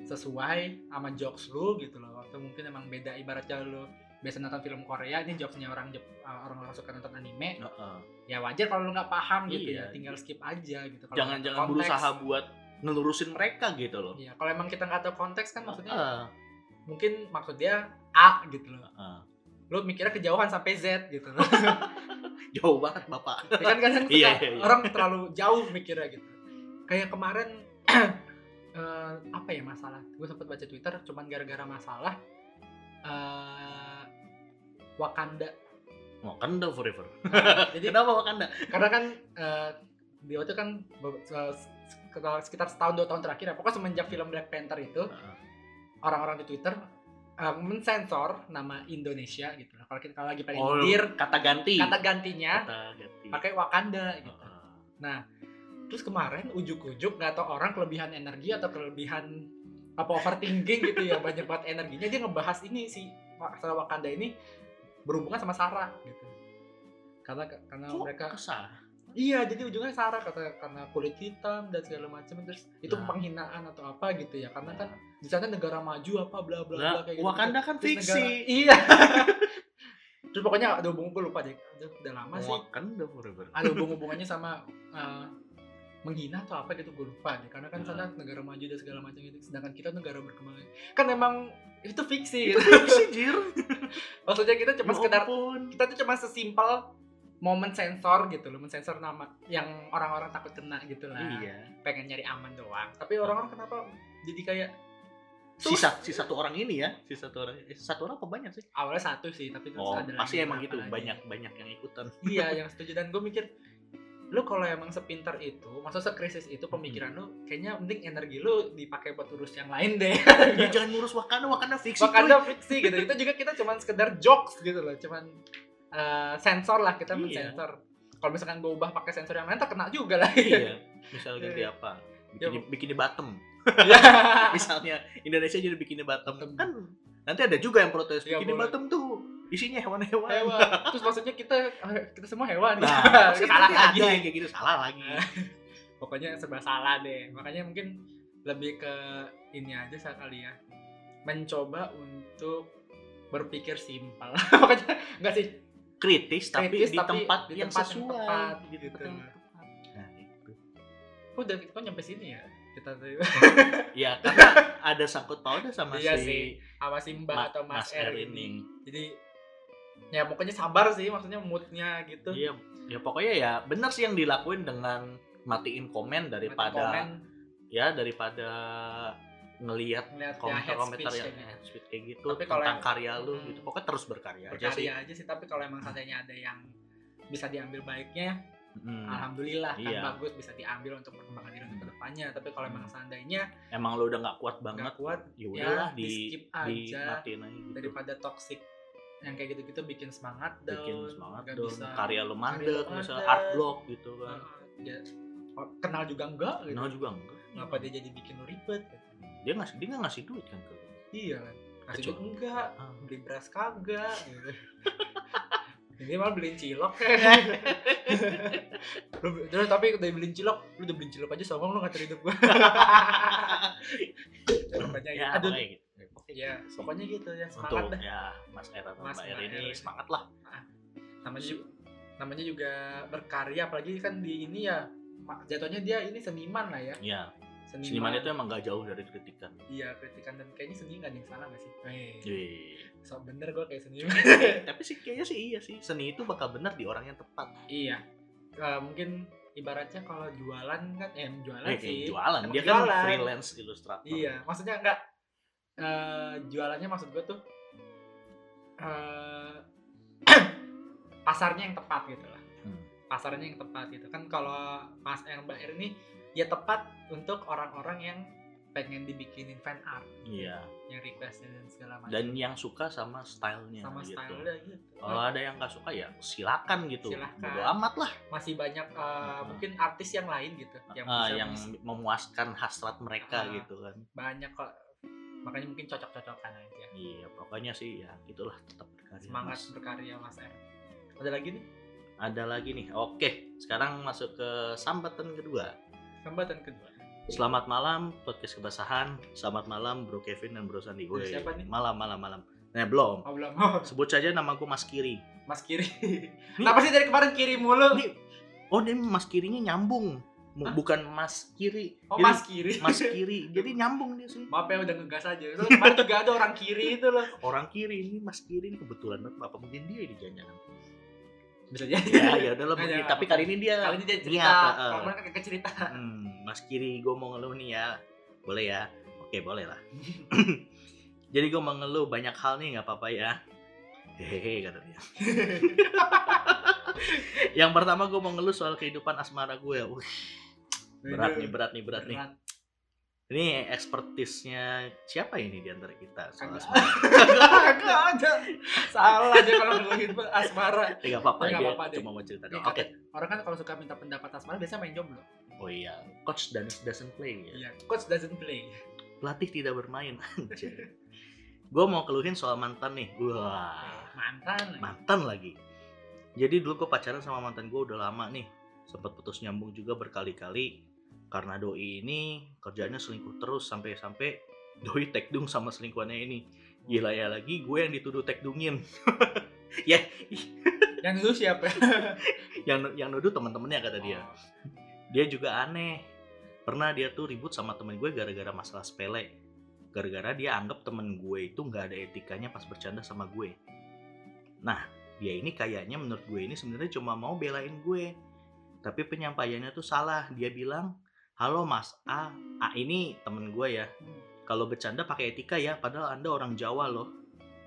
sesuai sama jokes lu gitu loh atau mungkin emang beda ibaratnya lu biasa nonton film Korea ini jokesnya orang Jep- uh, orang-orang suka nonton anime Heeh. ya wajar kalau lu nggak paham gitu Iya. ya tinggal skip aja gitu Kalau jangan jangan konteks, berusaha buat ngelurusin mereka gitu loh Iya, kalau emang kita nggak tahu konteks kan maksudnya Heeh. mungkin maksud dia A gitu loh. Heeh. Lu mikirnya kejauhan sampai Z gitu loh. jauh banget bapak ya kan kadang Iya, iya, iya. orang terlalu jauh mikirnya gitu. Kayak kemarin eh, apa ya masalah? Gue sempet baca Twitter cuman gara-gara masalah eh Wakanda. Wakanda forever Jadi kenapa Wakanda karena kan eh, dia itu kan se- sekitar- setahun dua tahun terakhir ya pokoknya semenjak film Black Panther itu orang-orang di Twitter eh, mensensor nama Indonesia gitu. Kalau kita kalau lagi pengen oh nyindir kata ganti kata gantinya kata ganti pakai Wakanda gitu. Heeh. Terus kemarin ujuk-ujuk nggak tahu orang kelebihan energi atau kelebihan apa overthinking gitu ya banyak banget energinya dia ngebahas ini si masalah Wakanda ini berhubungan sama Sarah gitu. Karena karena Kok mereka kesah iya jadi ujungnya Sarah kata karena kulit hitam dan segala macam terus itu Nah. penghinaan atau apa gitu ya karena kan di sana negara maju apa bla bla bla kayak gitu. Wakanda kan Terus fiksi. negara- iya. Terus pokoknya ada hubungan gue lupa deh. Aduh, udah lama sih. Wakanda forever Ada hubung-hubungannya sama eh, menghina atau apa gitu gue lupa deh. Karena kan Nah. sana negara maju dan segala macam gitu. Sedangkan kita negara berkembang. Kan emang itu fiksi itu fiksi jir Maksudnya kita cuma Ya sekedar ampun. kita tuh cuma sesimpel momen sensor gitu loh, mensensor nama yang orang-orang takut kena gitu lah. iya Pengen nyari aman doang. Tapi orang-orang kenapa jadi kayak sisa si satu orang ini ya si satu orang eh, satu orang apa banyak sih awalnya satu sih tapi terus oh ada pasti lagi emang gitu banyak banyak yang ikutan iya yang setuju dan gue mikir lu kalau emang sepintar itu maksud sekrisis itu pemikiran lu kayaknya mending energi lu dipakai buat urus yang lain deh ya jangan ngurus Wakanda Wakanda fiksi Wakanda fiksi gitu itu juga kita cuman sekedar jokes gitu loh cuman eh, sensor lah kita Iya. mensensor kalau misalkan gue ubah pakai sensor yang lain tak kena juga lah iya misal ganti Iya. apa Ya, bikini, bikini bottom Iya. misalnya Indonesia jadi bikini bottom Bottom. kan nanti ada juga yang protes Iya, bikini boleh. bottom tuh isinya hewan-hewan. Hewan. Terus maksudnya kita kita semua hewan. Nah pasti salah lagi. ada yang kayak gitu salah lagi. Pokoknya serba salah deh. Makanya mungkin lebih ke ini aja sekali ya. Mencoba untuk berpikir simpel. Makanya enggak sih? Kritis tapi Kritis, di tapi tempat di yang tempat yang sesuai tepat, di gitu. yang tepat. nah itu udah kok nyampe sini ya? Kita tuh ya karena ada sangkut pautnya sama Iya si sih, sama si Mbak Ma- atau Mas, R ini. ini. Jadi ya pokoknya sabar sih maksudnya moodnya gitu Iya, ya pokoknya ya benar sih yang dilakuin dengan matiin komen daripada komen ya daripada ngelihat ya, komentar-komentar yang speech head speech kayak gitu Tapi kalau tentang yang- karya lu Hmm. gitu. Pokoknya terus berkarya, aja sih. berkarya aja sih tapi kalau emang seandainya ada yang bisa diambil baiknya Hmm. alhamdulillah kan Iya. bagus bisa diambil untuk perkembangan diri untuk ke depannya tapi kalau emang seandainya Emang lu udah nggak kuat banget, nggak kuat ya udahlah ya, di di aja matiin aja gitu. daripada toxic yang kayak gitu-gitu bikin semangat down bikin semangat nggak dong. bisa Karya lu mandek, mandek. art block gitu kan. ya, kenal juga enggak gitu. Nah juga enggak. ngapa dia jadi bikin lu ribet Dia ngasih dia nggak ngasih duit kan ke lu. iya kan ngasih duit enggak Ah. beli beras kagak gitu. ini malah beliin cilok lu, terus tapi udah beliin cilok lu udah beliin cilok aja songong lu ngatur hidup gua pokoknya ya, aduh ya pokoknya gitu ya semangat Untuk dah. ya Mas Era dan Mas Mbak ini semangat lah. namanya juga namanya juga berkarya apalagi kan di ini ya jatuhnya dia ini seniman lah ya. Iya, seniman, seniman itu emang gak jauh dari kritikan. iya kritikan dan kayaknya seni nggak ada yang salah gak sih? Eh Iya. so bener gue kayak seniman tapi sih kayaknya sih iya sih seni itu bakal benar di orang yang tepat. Iya. Eh, mungkin ibaratnya kalau jualan kan eh jualan eh, sih. jualan dia kan jualan. freelance ilustrator iya maksudnya enggak eh, jualannya maksud gue tuh eh, pasarnya yang tepat gitu lah. Hmm. pasarnya yang tepat gitu. Kan kalau Mas yang Mbak Er ini ya tepat untuk orang-orang yang pengen dibikinin fan art. Iya. Yang request dan segala macam. Dan yang suka sama stylenya sama gitu. style gitu. Kalau ada yang gak suka ya silakan gitu. Silakan. bodo amat lah. Masih banyak uh, Hmm. mungkin artis yang lain gitu yang bisa yang memuaskan hasrat mereka Ah. gitu kan. banyak kok makanya mungkin cocok-cocokan aja iya pokoknya sih ya gitulah tetap berkarya semangat Mas. berkarya Mas Er ada lagi nih ada lagi nih oke sekarang masuk ke sambatan kedua Sambatan kedua. Selamat malam podcast kebasahan. Selamat malam Bro Kevin dan Bro Sandi. Woi, Siapa nih? Malam malam malam. Nah, belum. Oh, belum. Oh, Sebut saja namaku Mas Kiri. Mas Kiri. Kenapa sih dari kemarin kiri mulu? Ini oh dia Mas Kirinya nyambung. Hah? Bukan Mas Kiri. Oh, Jadi, Mas Kiri. Mas Kiri. Jadi nyambung dia sih. Maaf ya udah ngegas aja. Itu kemarin juga ada orang kiri itu loh. Orang kiri ini Mas Kiri ini kebetulan banget apa mungkin dia di jangan Bisa jadi. Ya, ya udah lah mungkin. Tapi kali ini dia Kali ini dia cerita. uh, kemarin kan cerita. Hmm, Mas Kiri, gue mau ngeluh nih ya. Boleh ya? Oke, boleh lah. Jadi gue mau ngeluh banyak hal nih, nggak apa-apa ya. Hehehe, kata dia. Yang pertama gue mau ngeluh soal kehidupan asmara gue. Wih, berat nih, berat nih, berat nih. Ini ekspertisnya siapa ini di antara kita soal asmara? Ada. Salah dia kalau ngeluhin asmara. Apa-apa, Ya, nggak dia apa-apa deh. cuma mau cerita doang. Oke. Orang kan kalau suka minta pendapat asmara biasanya main jomblo. Oh iya, coach doesn't play ya. Iya. Coach doesn't play. Pelatih tidak bermain. gue mau keluhin soal mantan nih. Wah. Mantan. mantan lagi jadi dulu gue pacaran sama mantan gue udah lama nih sempat putus nyambung juga berkali-kali karena doi ini kerjanya selingkuh terus sampai-sampai doi tekdung sama selingkuhannya ini. Gila ya lagi gue yang dituduh tekdungin ya Yang dulu siapa? yang yang nuduh teman-temannya kata dia. Oh. dia juga aneh. Pernah dia tuh ribut sama temen gue gara-gara masalah sepele. Gara-gara dia anggap temen gue itu nggak ada etikanya pas bercanda sama gue. Nah dia ini kayaknya menurut gue ini sebenarnya cuma mau belain gue. Tapi penyampaiannya tuh salah. Dia bilang halo mas A. A ini temen gue ya. Kalau bercanda pakai etika ya padahal anda orang Jawa loh.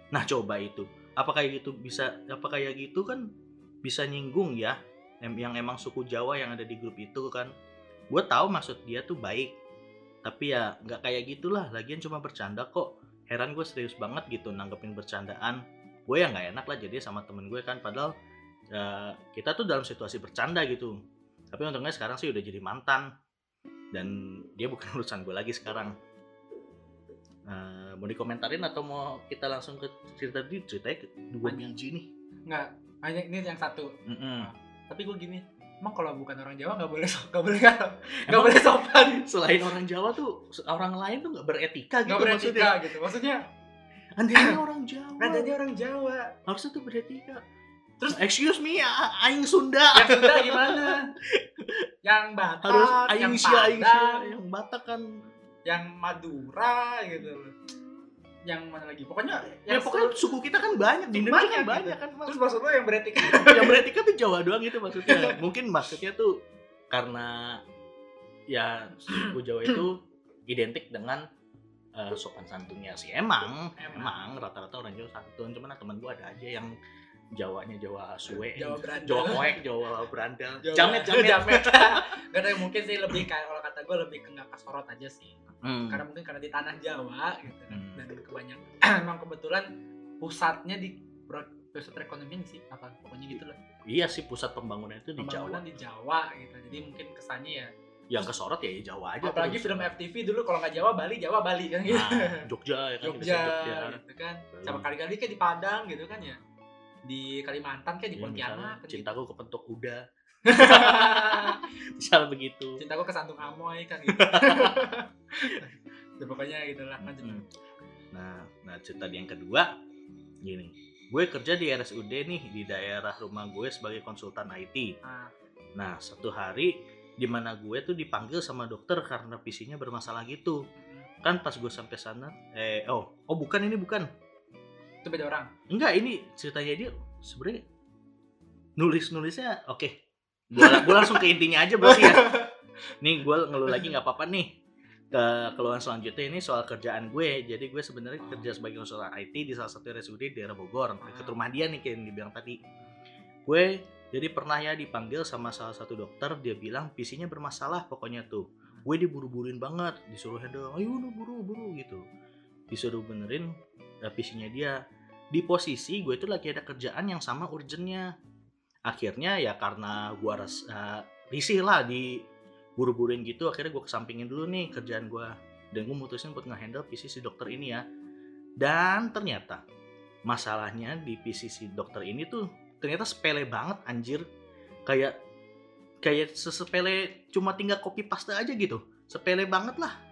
Nah coba itu. Apa kayak gitu bisa apa kayak gitu kan bisa nyinggung ya yang emang suku Jawa yang ada di grup itu kan. Gue tahu maksud dia tuh baik. Tapi ya nggak kayak gitulah. Lagian cuma bercanda kok. Heran gue serius banget gitu nanggepin bercandaan. Gue ya nggak enak lah jadi sama temen gue kan padahal eh, kita tuh dalam situasi bercanda gitu. Tapi untungnya sekarang sih udah jadi mantan dan dia bukan urusan gue lagi sekarang Eh, mau dikomentarin atau mau kita langsung ke cerita di ceritanya ke- dua biji nih Enggak. Hanya ini yang satu. Mm-mm. Tapi gue gini. Emang kalau bukan orang Jawa nggak boleh nggak boleh nggak boleh sopan. selain orang Jawa tuh orang lain tuh nggak beretika gitu Nggak beretika maksudnya gitu. Maksudnya andainya orang Jawa nadanya orang Jawa. harusnya tuh beretika Terus- excuse me a- aing Sunda Yang Sunda gimana? yang Batak, harus yang aing aing sia Padang, yang Batak kan yang Madura gitu. Yang mana lagi? Pokoknya ya pokoknya suku kita kan banyak di Indonesia kan Banyak banyak gitu. kan Mas. Terus maksud lo yang beretika? yang beretika tuh Jawa doang gitu maksudnya mungkin maksudnya tuh karena ya suku Jawa itu identik dengan eh, sopan santunnya sih emang Emang. rata-rata orang Jawa santun cuman teman gua ada aja yang Jawanya Jawa suwe Jawa berandal. Jawa koek Jawa berandal Jawa- jamet jamet, jamet. Gak ada mungkin sih lebih kayak kalau kata gue lebih ke nggak kesorot aja sih. Hmm. Karena mungkin karena di tanah Jawa gitu kan. Hmm. Dan kebanyakan emang kebetulan pusatnya di pusat perekonomian sih apa pokoknya gitu lah. iya sih pusat pembangunan itu di Jawa Pembangunan di Jawa gitu. Jadi mungkin kesannya ya. yang kesorot ya di Jawa aja Apalagi terus. film FTV dulu kalau nggak Jawa Bali, Jawa Bali kan gitu. nah, Jogja ya kan Jogja, Jogja gitu kan. Bali. Sama kali-kali kayak di Padang gitu kan ya. Di Kalimantan kayak di Ya, misalnya, Pontianak kan gitu. cintaku kepentok kuda misal begitu cintaku ke Santung Amoy kan gitu. ya, pokoknya gitu lah lanjut. Mm. Nah, nah cerita yang kedua gini. Gue kerja di RSUD nih di daerah rumah gue sebagai konsultan IT. Nah, Nah, satu hari di mana gue tuh dipanggil sama dokter karena PC-nya bermasalah gitu. Kan pas gue sampai sana, eh oh, oh bukan ini bukan. Itu beda orang. Enggak, ini ceritanya dia sebenarnya nulis-nulisnya oke. Gue gue langsung ke intinya aja berarti ya. Nih gue ngeluh lagi nggak apa-apa nih. Ke keluhan selanjutnya ini soal kerjaan gue. Jadi gue sebenarnya Oh. kerja sebagai konsultan IT di salah satu RSUD di daerah Bogor, dekat rumah dia nih kayak yang dibilang tadi. Gue jadi pernah ya dipanggil sama salah satu dokter, dia bilang PC-nya bermasalah pokoknya tuh. Gue diburu-buruin banget, disuruh handle, ayo udah buru-buru gitu. Disuruh benerin eh, PC-nya dia. Di posisi gue itu lagi ada kerjaan yang sama urgentnya. Akhirnya ya karena gue res, eh, risih lah di buru-buruin gitu, akhirnya gue kesampingin dulu nih kerjaan gue. Dan gue mutusin buat nge-handle PC si dokter ini ya. Dan ternyata masalahnya di PC si dokter ini tuh ternyata sepele banget anjir kayak kayak sesepele cuma tinggal copy paste aja gitu sepele banget lah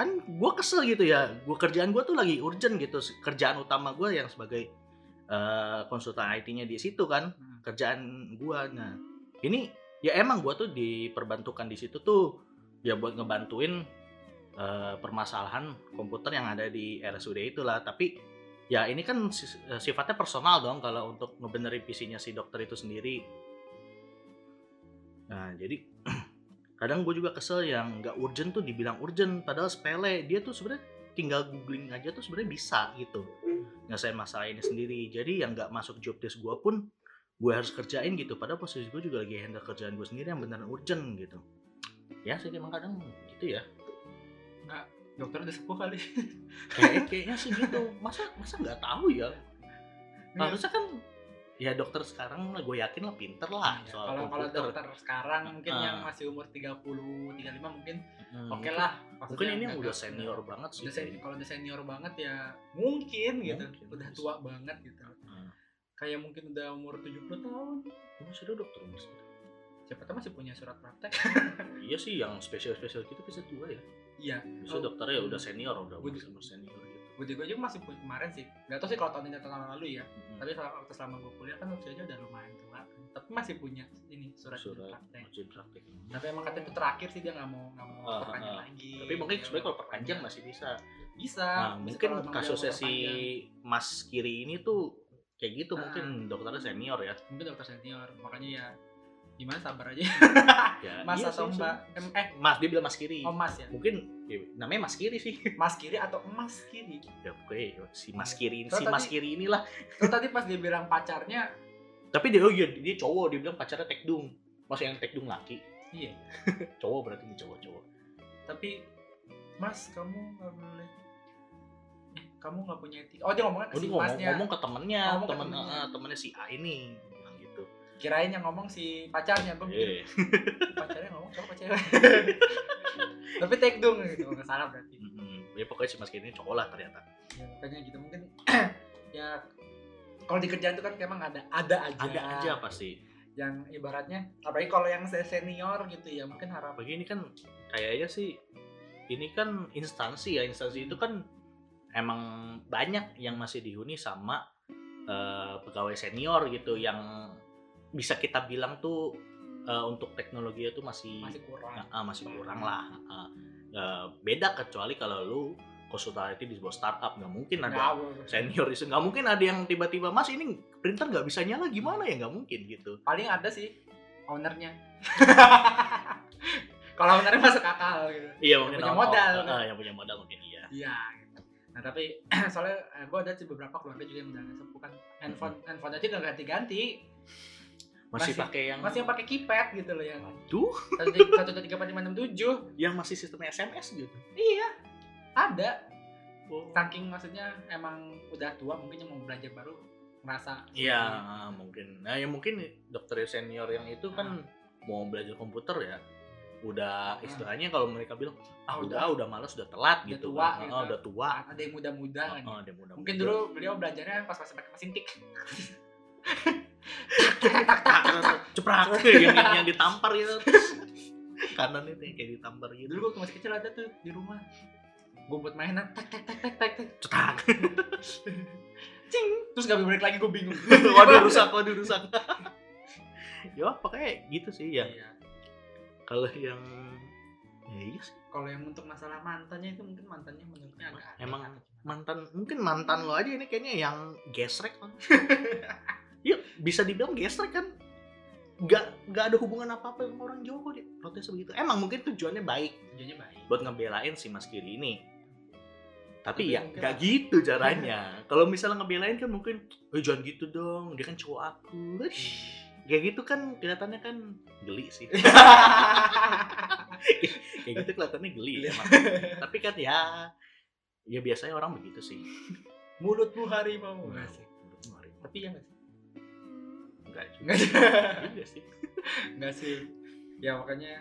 kan gue kesel gitu ya. Gue kerjaan gue tuh lagi urgent gitu. Kerjaan utama gue yang sebagai eh, konsultan IT-nya di situ kan. Hmm. kerjaan gue nah ini ya emang gue tuh diperbantukan di situ tuh. Ya buat ngebantuin eh, permasalahan komputer yang ada di RSUD itulah. Tapi ya ini kan si- sifatnya personal dong kalau untuk ngebenerin PC-nya si dokter itu sendiri. Nah jadi kadang gue juga kesel yang nggak urgent tuh dibilang urgent padahal sepele. Dia tuh sebenarnya tinggal googling aja tuh sebenarnya bisa gitu. Nyelesain masalah ini sendiri. Jadi yang nggak masuk job desk gue pun gue harus kerjain gitu. Padahal posisi gue juga lagi handle kerjaan gue sendiri yang beneran urgent gitu. Ya sih emang kadang gitu ya. Dokter udah sepuh kali. Kayak kayaknya sih gitu. Masa masa nggak tahu ya? Iya. harusnya kan ya dokter sekarang gue yakin lah pinter lah Iya, soal kalau kalau dokter sekarang mungkin Ah. yang masih umur 30 35 mungkin Hmm, oke lah. Mungkin ini yang udah senior banget sih udah kalau udah senior banget ya mungkin gitu. Mungkin, udah bisa. tua banget gitu. Hmm. kayak mungkin udah umur 70 tahun. Oh, masih ada dokter mas siapa tahu masih punya surat praktek. Iya sih yang spesial spesial gitu bisa tua ya. Iya. Bisa Oh, dokternya ya udah senior udah masih senior gitu gue juga masih punya kemarin sih. Nggak tahu sih kalau tahun ini atau tahun lalu ya. Hmm. tapi selama waktu selama gue kuliah kan usianya udah lumayan tua tapi masih punya ini surat, surat praktek wajib praktek. Tapi emang katanya itu terakhir sih dia nggak mau nggak mau Ah, perpanjang ah. lagi. Tapi mungkin Dia sebenarnya kalau perpanjang masih bisa. Bisa. Nah Bisa mungkin kalau kasusnya si mas kiri ini tuh kayak gitu Ah. mungkin dokternya senior ya. Mungkin dokter senior. Makanya ya gimana sabar aja? Ya mas iya atau sih, mbak? Sih. Eh mas dia bilang mas kiri. Oh mas ya? Mungkin ya, namanya mas kiri sih. Mas kiri atau emas kiri? Ya oke si mas Iya. kiri Terus si mas tadi- kiri inilah. terus tadi pas dia bilang pacarnya tapi dia oh iya dia cowok dia bilang pacarnya tekdung. Masih yang tekdung laki. Iya. Cowok berarti ini cowok cowok. Tapi mas kamu nggak boleh eh, kamu nggak punya etika. Oh dia ngomongnya ke oh, si ngomong, masnya. ngomong ke temennya. Ngomong ke temen temennya. eh, temennya si A ini kirain yang ngomong si pacarnya gue mikir eh pacarnya ngomong cowok cewek tapi take dong gitu. Nggak salah berarti. Mm, ya pokoknya si mas ini cowok lah ternyata. Ya, makanya gitu. Mungkin ya kalau di kerjaan itu kan emang ada ada aja. Ada aja pasti. Yang ibaratnya apalagi kalau yang se- senior gitu ya mungkin harap bagi ini kan kayaknya sih ini kan instansi ya. Instansi itu kan emang banyak yang masih dihuni sama eh, pegawai senior gitu yang bisa kita bilang tuh eh, untuk teknologi itu masih masih kurang. Ah, masih kurang. lah Ah, eh, beda kecuali kalau lu konsultan IT di sebuah startup nggak mungkin ada Nggak, senior itu nggak mungkin ada yang tiba-tiba mas ini printer nggak bisa nyala gimana ya nggak mungkin gitu. Paling ada sih ownernya. Kalau ownernya masuk akal gitu. Iya Yang punya modal, oh, kan? yang punya modal mungkin iya. Iya gitu. nah tapi soalnya gue ada sih beberapa keluarga juga yang udah sepuh kan handphone. Handphone aja nggak ganti-ganti masih, Masih- pakai yang masih yang pakai keypad gitu loh yang Aduh, satu tiga empat lima enam tujuh yang masih sistem SMS gitu. iya ada Oh. saking maksudnya emang udah tua mungkin yang mau belajar baru ngerasa Iya, mungkin. Nah, ya mungkin dokter senior yang itu kan mau belajar komputer ya. Udah istilahnya kalau mereka bilang, ah udah udah malas, udah telat Udah gitu. tua kan. gitu. Ah, udah tua. ada yang muda-muda kan Ah, ah, dia muda mungkin dulu beliau belajarnya pas masih pakai mesin tik ceprak yang, yang ditampar gitu. Kanan itu yang kayak ditampar gitu. dulu waktu masih kecil ada tuh di rumah gue buat mainan tak tak tak tak tak tak cetak. cing terus gak bisa balik lagi gue bingung waduh rusak, waduh rusak. ya pakai gitu sih ya. Iya. Kalau yang ya iya sih. kalau yang untuk masalah mantannya itu mungkin mantannya menurutnya agak Emang mantan mungkin mantan lo aja ini kayaknya yang gesrek kan yuk bisa dibilang gesrek kan. Nggak nggak ada hubungan apa apa sama orang Jawa kok dia protes begitu. Emang mungkin tujuannya baik. Tujuannya baik. Buat ngebelain si Mas Kiri ini. Tapi, Tapi ya nggak gitu caranya. Kalau misalnya ngebelain kan mungkin eh jangan gitu dong dia kan cowok aku. Kayak gitu kan kelihatannya kan geli sih. Kayak gitu kelihatannya geli emang. Tapi kan ya ya biasanya orang begitu sih. Mulutmu harimau. Nggak sih. menurutmu hari ini? tapi ya nggak juga nggak sih nggak sih ya makanya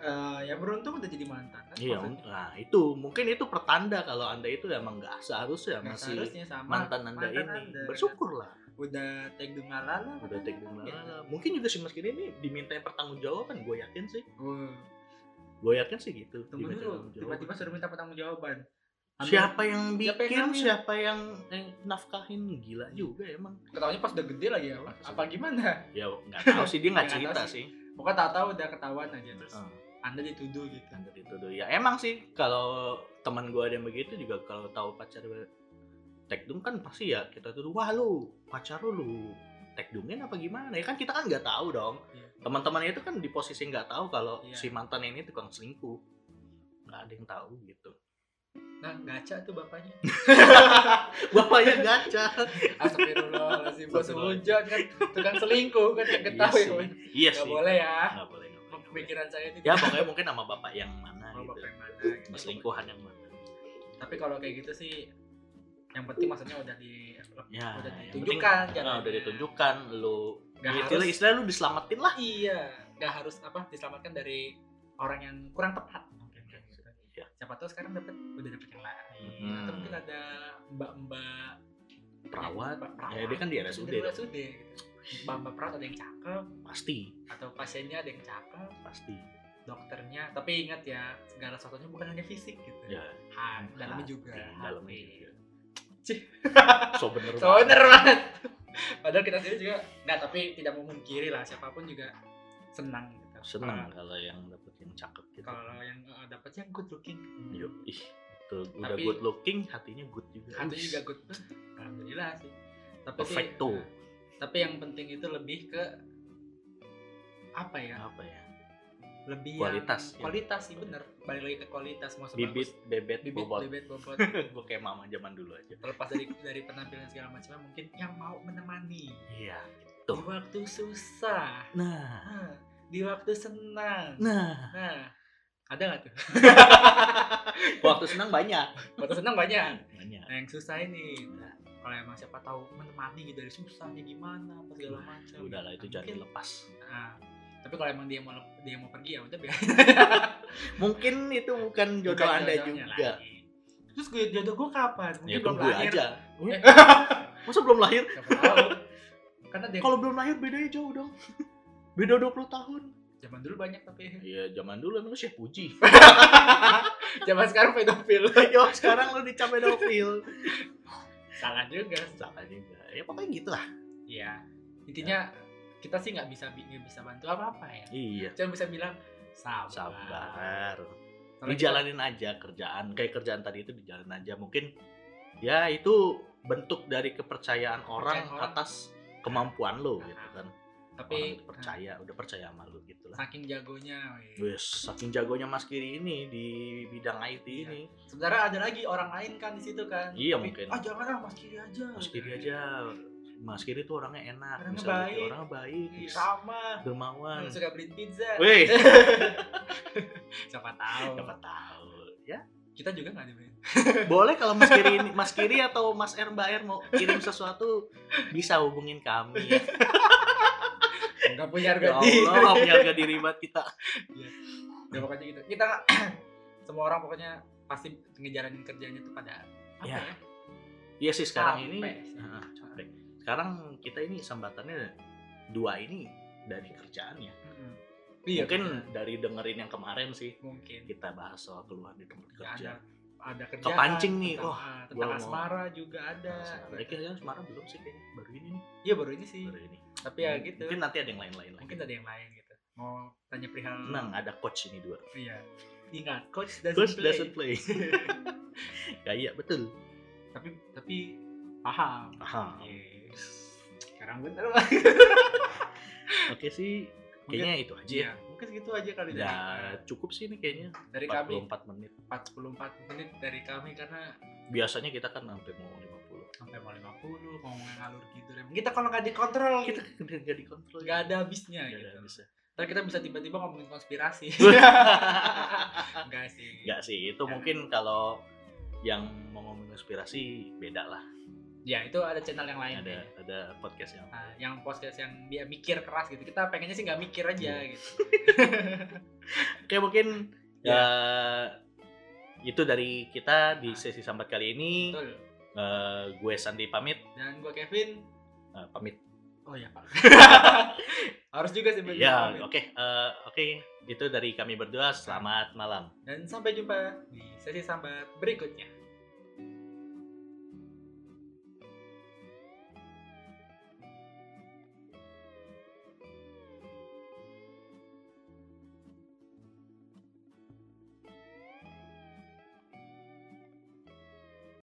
eh, ya beruntung udah jadi mantan kan iya maksudnya. nah itu mungkin itu pertanda kalau anda itu emang nggak seharusnya Nggak masih seharusnya sama mantan anda mantan ini Anda. bersyukurlah udah take the malala udah kan, gitu. malala. Mungkin juga si Mas Kini ini dimintain pertanggungjawaban, gue yakin sih. Wah, Gue yakin sih gitu. tiba-tiba suruh minta pertanggungjawaban Siapa yang bikin, Siapa yang siapa yang, yang nafkahin gila juga emang. ketahuannya pas udah gede lagi ya apa gimana Ya nggak tahu sih dia nggak tahu cerita sih. sih. pokoknya tahu-tahu udah ketahuan aja terus Heeh. anda dituduh gitu dari itu tuh. Ya emang sih kalau teman gue ada yang begitu juga kalau tahu pacar tekdung kan pasti ya kita tuh wah lu pacar lu lu tekdungin apa gimana ya kan kita kan nggak tahu dong Iya. teman-temannya itu kan di posisi nggak tahu kalau Iya. si mantan ini tukang selingkuh nggak ada yang tahu gitu nah gacha tuh bapaknya. Bapaknya gaca Astagfirullahaladzim bos hujan kan. Tukang selingkuh kan yang iya ketahui. sih. Kan iya sih. boleh ya. Nggak boleh pemikiran saya itu ya pokoknya mungkin sama bapak yang mana mau gitu. bapak yang mana gitu. Selingkuhan yang mana. Tapi kalau kayak gitu sih yang penting maksudnya udah di ya Udah ditunjukkan penting, nah, udah ditunjukkan lu Nggak istilah harus- istilah lu diselamatin lah. Iya nggak harus apa diselamatkan dari orang yang kurang tepat mungkin kayak gitu. Iya. Siapa tahu sekarang dapat udah dapet yang lain Hmm. atau mungkin ada mbak-mbak perawat. Mbak ya dia kan di RSUD Di. RSUD gitu. mbak-mbak perawat ada yang cakep. Pasti. Atau pasiennya ada yang cakep. Pasti. Dokternya tapi ingat ya segala sesuatunya bukan hanya fisik gitu. Ya. Ha, dalamnya juga. dalamnya juga. Cih. so bener so bener banget. Padahal kita sendiri juga nggak tapi tidak memungkiri lah siapa pun juga senang gitu senang Kalau- kalau yang dapet yang cakep gitu. Kalau yang uh, dapatnya good looking. Yuk ih itu udah good looking hatinya good juga. hatinya juga good alhamdulillah sih. Tapi sih, Perfecto. uh, tapi yang penting itu lebih ke apa ya? Apa ya? Lebih Kualitas, yang, ya. kualitas sih bener. Balik lagi ke kualitas mau bibit bebet, bibit bobot. bebet bobot. Gue kayak mama zaman dulu aja. Terlepas dari dari penampilan segala macamnya mungkin yang mau menemani. Iya di Tuh. waktu susah. Nah. Nah, di waktu senang. Nah. Nah ada nggak tuh? Waktu senang banyak. Waktu senang banyak? Banyak. Nah yang susah ini. Nah, kalau emang siapa tahu menemani gitu dari susahnya gimana apa segala macam. udahlah itu jangan dilepas. Nah, tapi kalau emang dia mau dia mau pergi ya udah biar. Mungkin itu bukan jodoh Bukan anda juga. lagi. terus gue jodoh gue kapan? Mungkin ya belum lahir. aja. Eh. masa belum lahir? Karena dia kalau belum lahir bedanya jauh dong beda 20 tahun. Zaman dulu banyak tapi Iya zaman dulu emang lu Syekh Puji. Zaman sekarang pedofil. Yo sekarang lu dicap pedofil. Salah juga. Salah juga. Ya pokoknya gitu lah iya. Intinya kita sih nggak bisa bi- nggak bisa bantu apa apa ya. Iya. Cuma bisa bilang sabar. Sabar. Kalau Dijalanin aja kerjaan. Kayak kerjaan tadi itu dijalanin aja. Mungkin Ya itu bentuk dari kepercayaan orang, Kepercayaan orang. atas kemampuan lo Nah, gitu kan tapi Orang itu percaya Udah percaya sama lu gitu lah. Saking jagonya. Wes, saking jagonya Mas Kiri ini di bidang IT Iya. ini. Sebenarnya ada lagi orang lain kan di situ kan. Iya, Tapi, mungkin. ah jangan ah mas kiri aja. Mas Kiri aja. Mas Kiri tuh orangnya enak Orangnya baik. orangnya baik. Ramah dermawan. Suka beliin pizza. Wih, siapa tahu. Siapa tahu ya. Kita juga nggak dibeliin boleh kalau Mas Kiri ini Mas Kiri atau Mas R Mbak R mau kirim sesuatu bisa hubungin kami. ya. nggak punya Ya harga diri Allah, punya harga diri banget kita. ya pokoknya gitu kita semua orang pokoknya pasti ngejalanin kerjanya tuh pada apa Ya. ya, Iya sih sekarang Capek ini. Heeh, capek. Sekarang kita ini sambatannya dua ini dari kerjaan ya. Mm-mm. Iya, Mungkin betul. dari dengerin yang kemarin sih mungkin kita bahas soal keluhan di tempat Ya, kerja. ada ada kerjaan Kepancing nih, tentang, ah, tentang gua mau- asmara juga ada Nah, gitu. kayaknya Semarang belum sih kayaknya baru ini nih. iya baru ini sih Baru ini. Tapi ya gitu Mungkin nanti ada yang lain-lain lagi. mungkin ada yang lain gitu mau tanya perihal Tenang, ada coach ini dua. iya ingat coach doesn't Coach play doesn't play. ya iya betul. tapi tapi paham Paham. Yes. sekarang bener lah Oke sih, kayaknya itu aja ya. iya mungkin segitu aja kali dari Ya cukup sih ini kayaknya. dari kami 44 menit. 44 menit dari kami karena Biasanya kita kan sampai mau 50. Sampai mau 50 mau ngalur gitu kita kalau nggak dikontrol Kita nggak dikontrol. nggak ada habisnya Nggak gitu ada bisa. Ntar kita bisa tiba-tiba ngomongin konspirasi enggak sih Enggak sih, itu mungkin kalau yang mau ngomong konspirasi beda lah. ya itu ada channel yang lain Ada deh. ada podcast yang Nah, yang podcast yang dia mikir keras gitu kita pengennya sih nggak mikir aja Iya. gitu Oke mungkin ya itu dari kita di Nah. sesi sambat kali ini. betul Eh, gue Sandi pamit. dan gue Kevin eh, pamit. Oh ya pak. Harus juga sih Ya, oke, eh, oke. Itu dari kami berdua. Selamat malam. Dan sampai jumpa di sesi sambat berikutnya.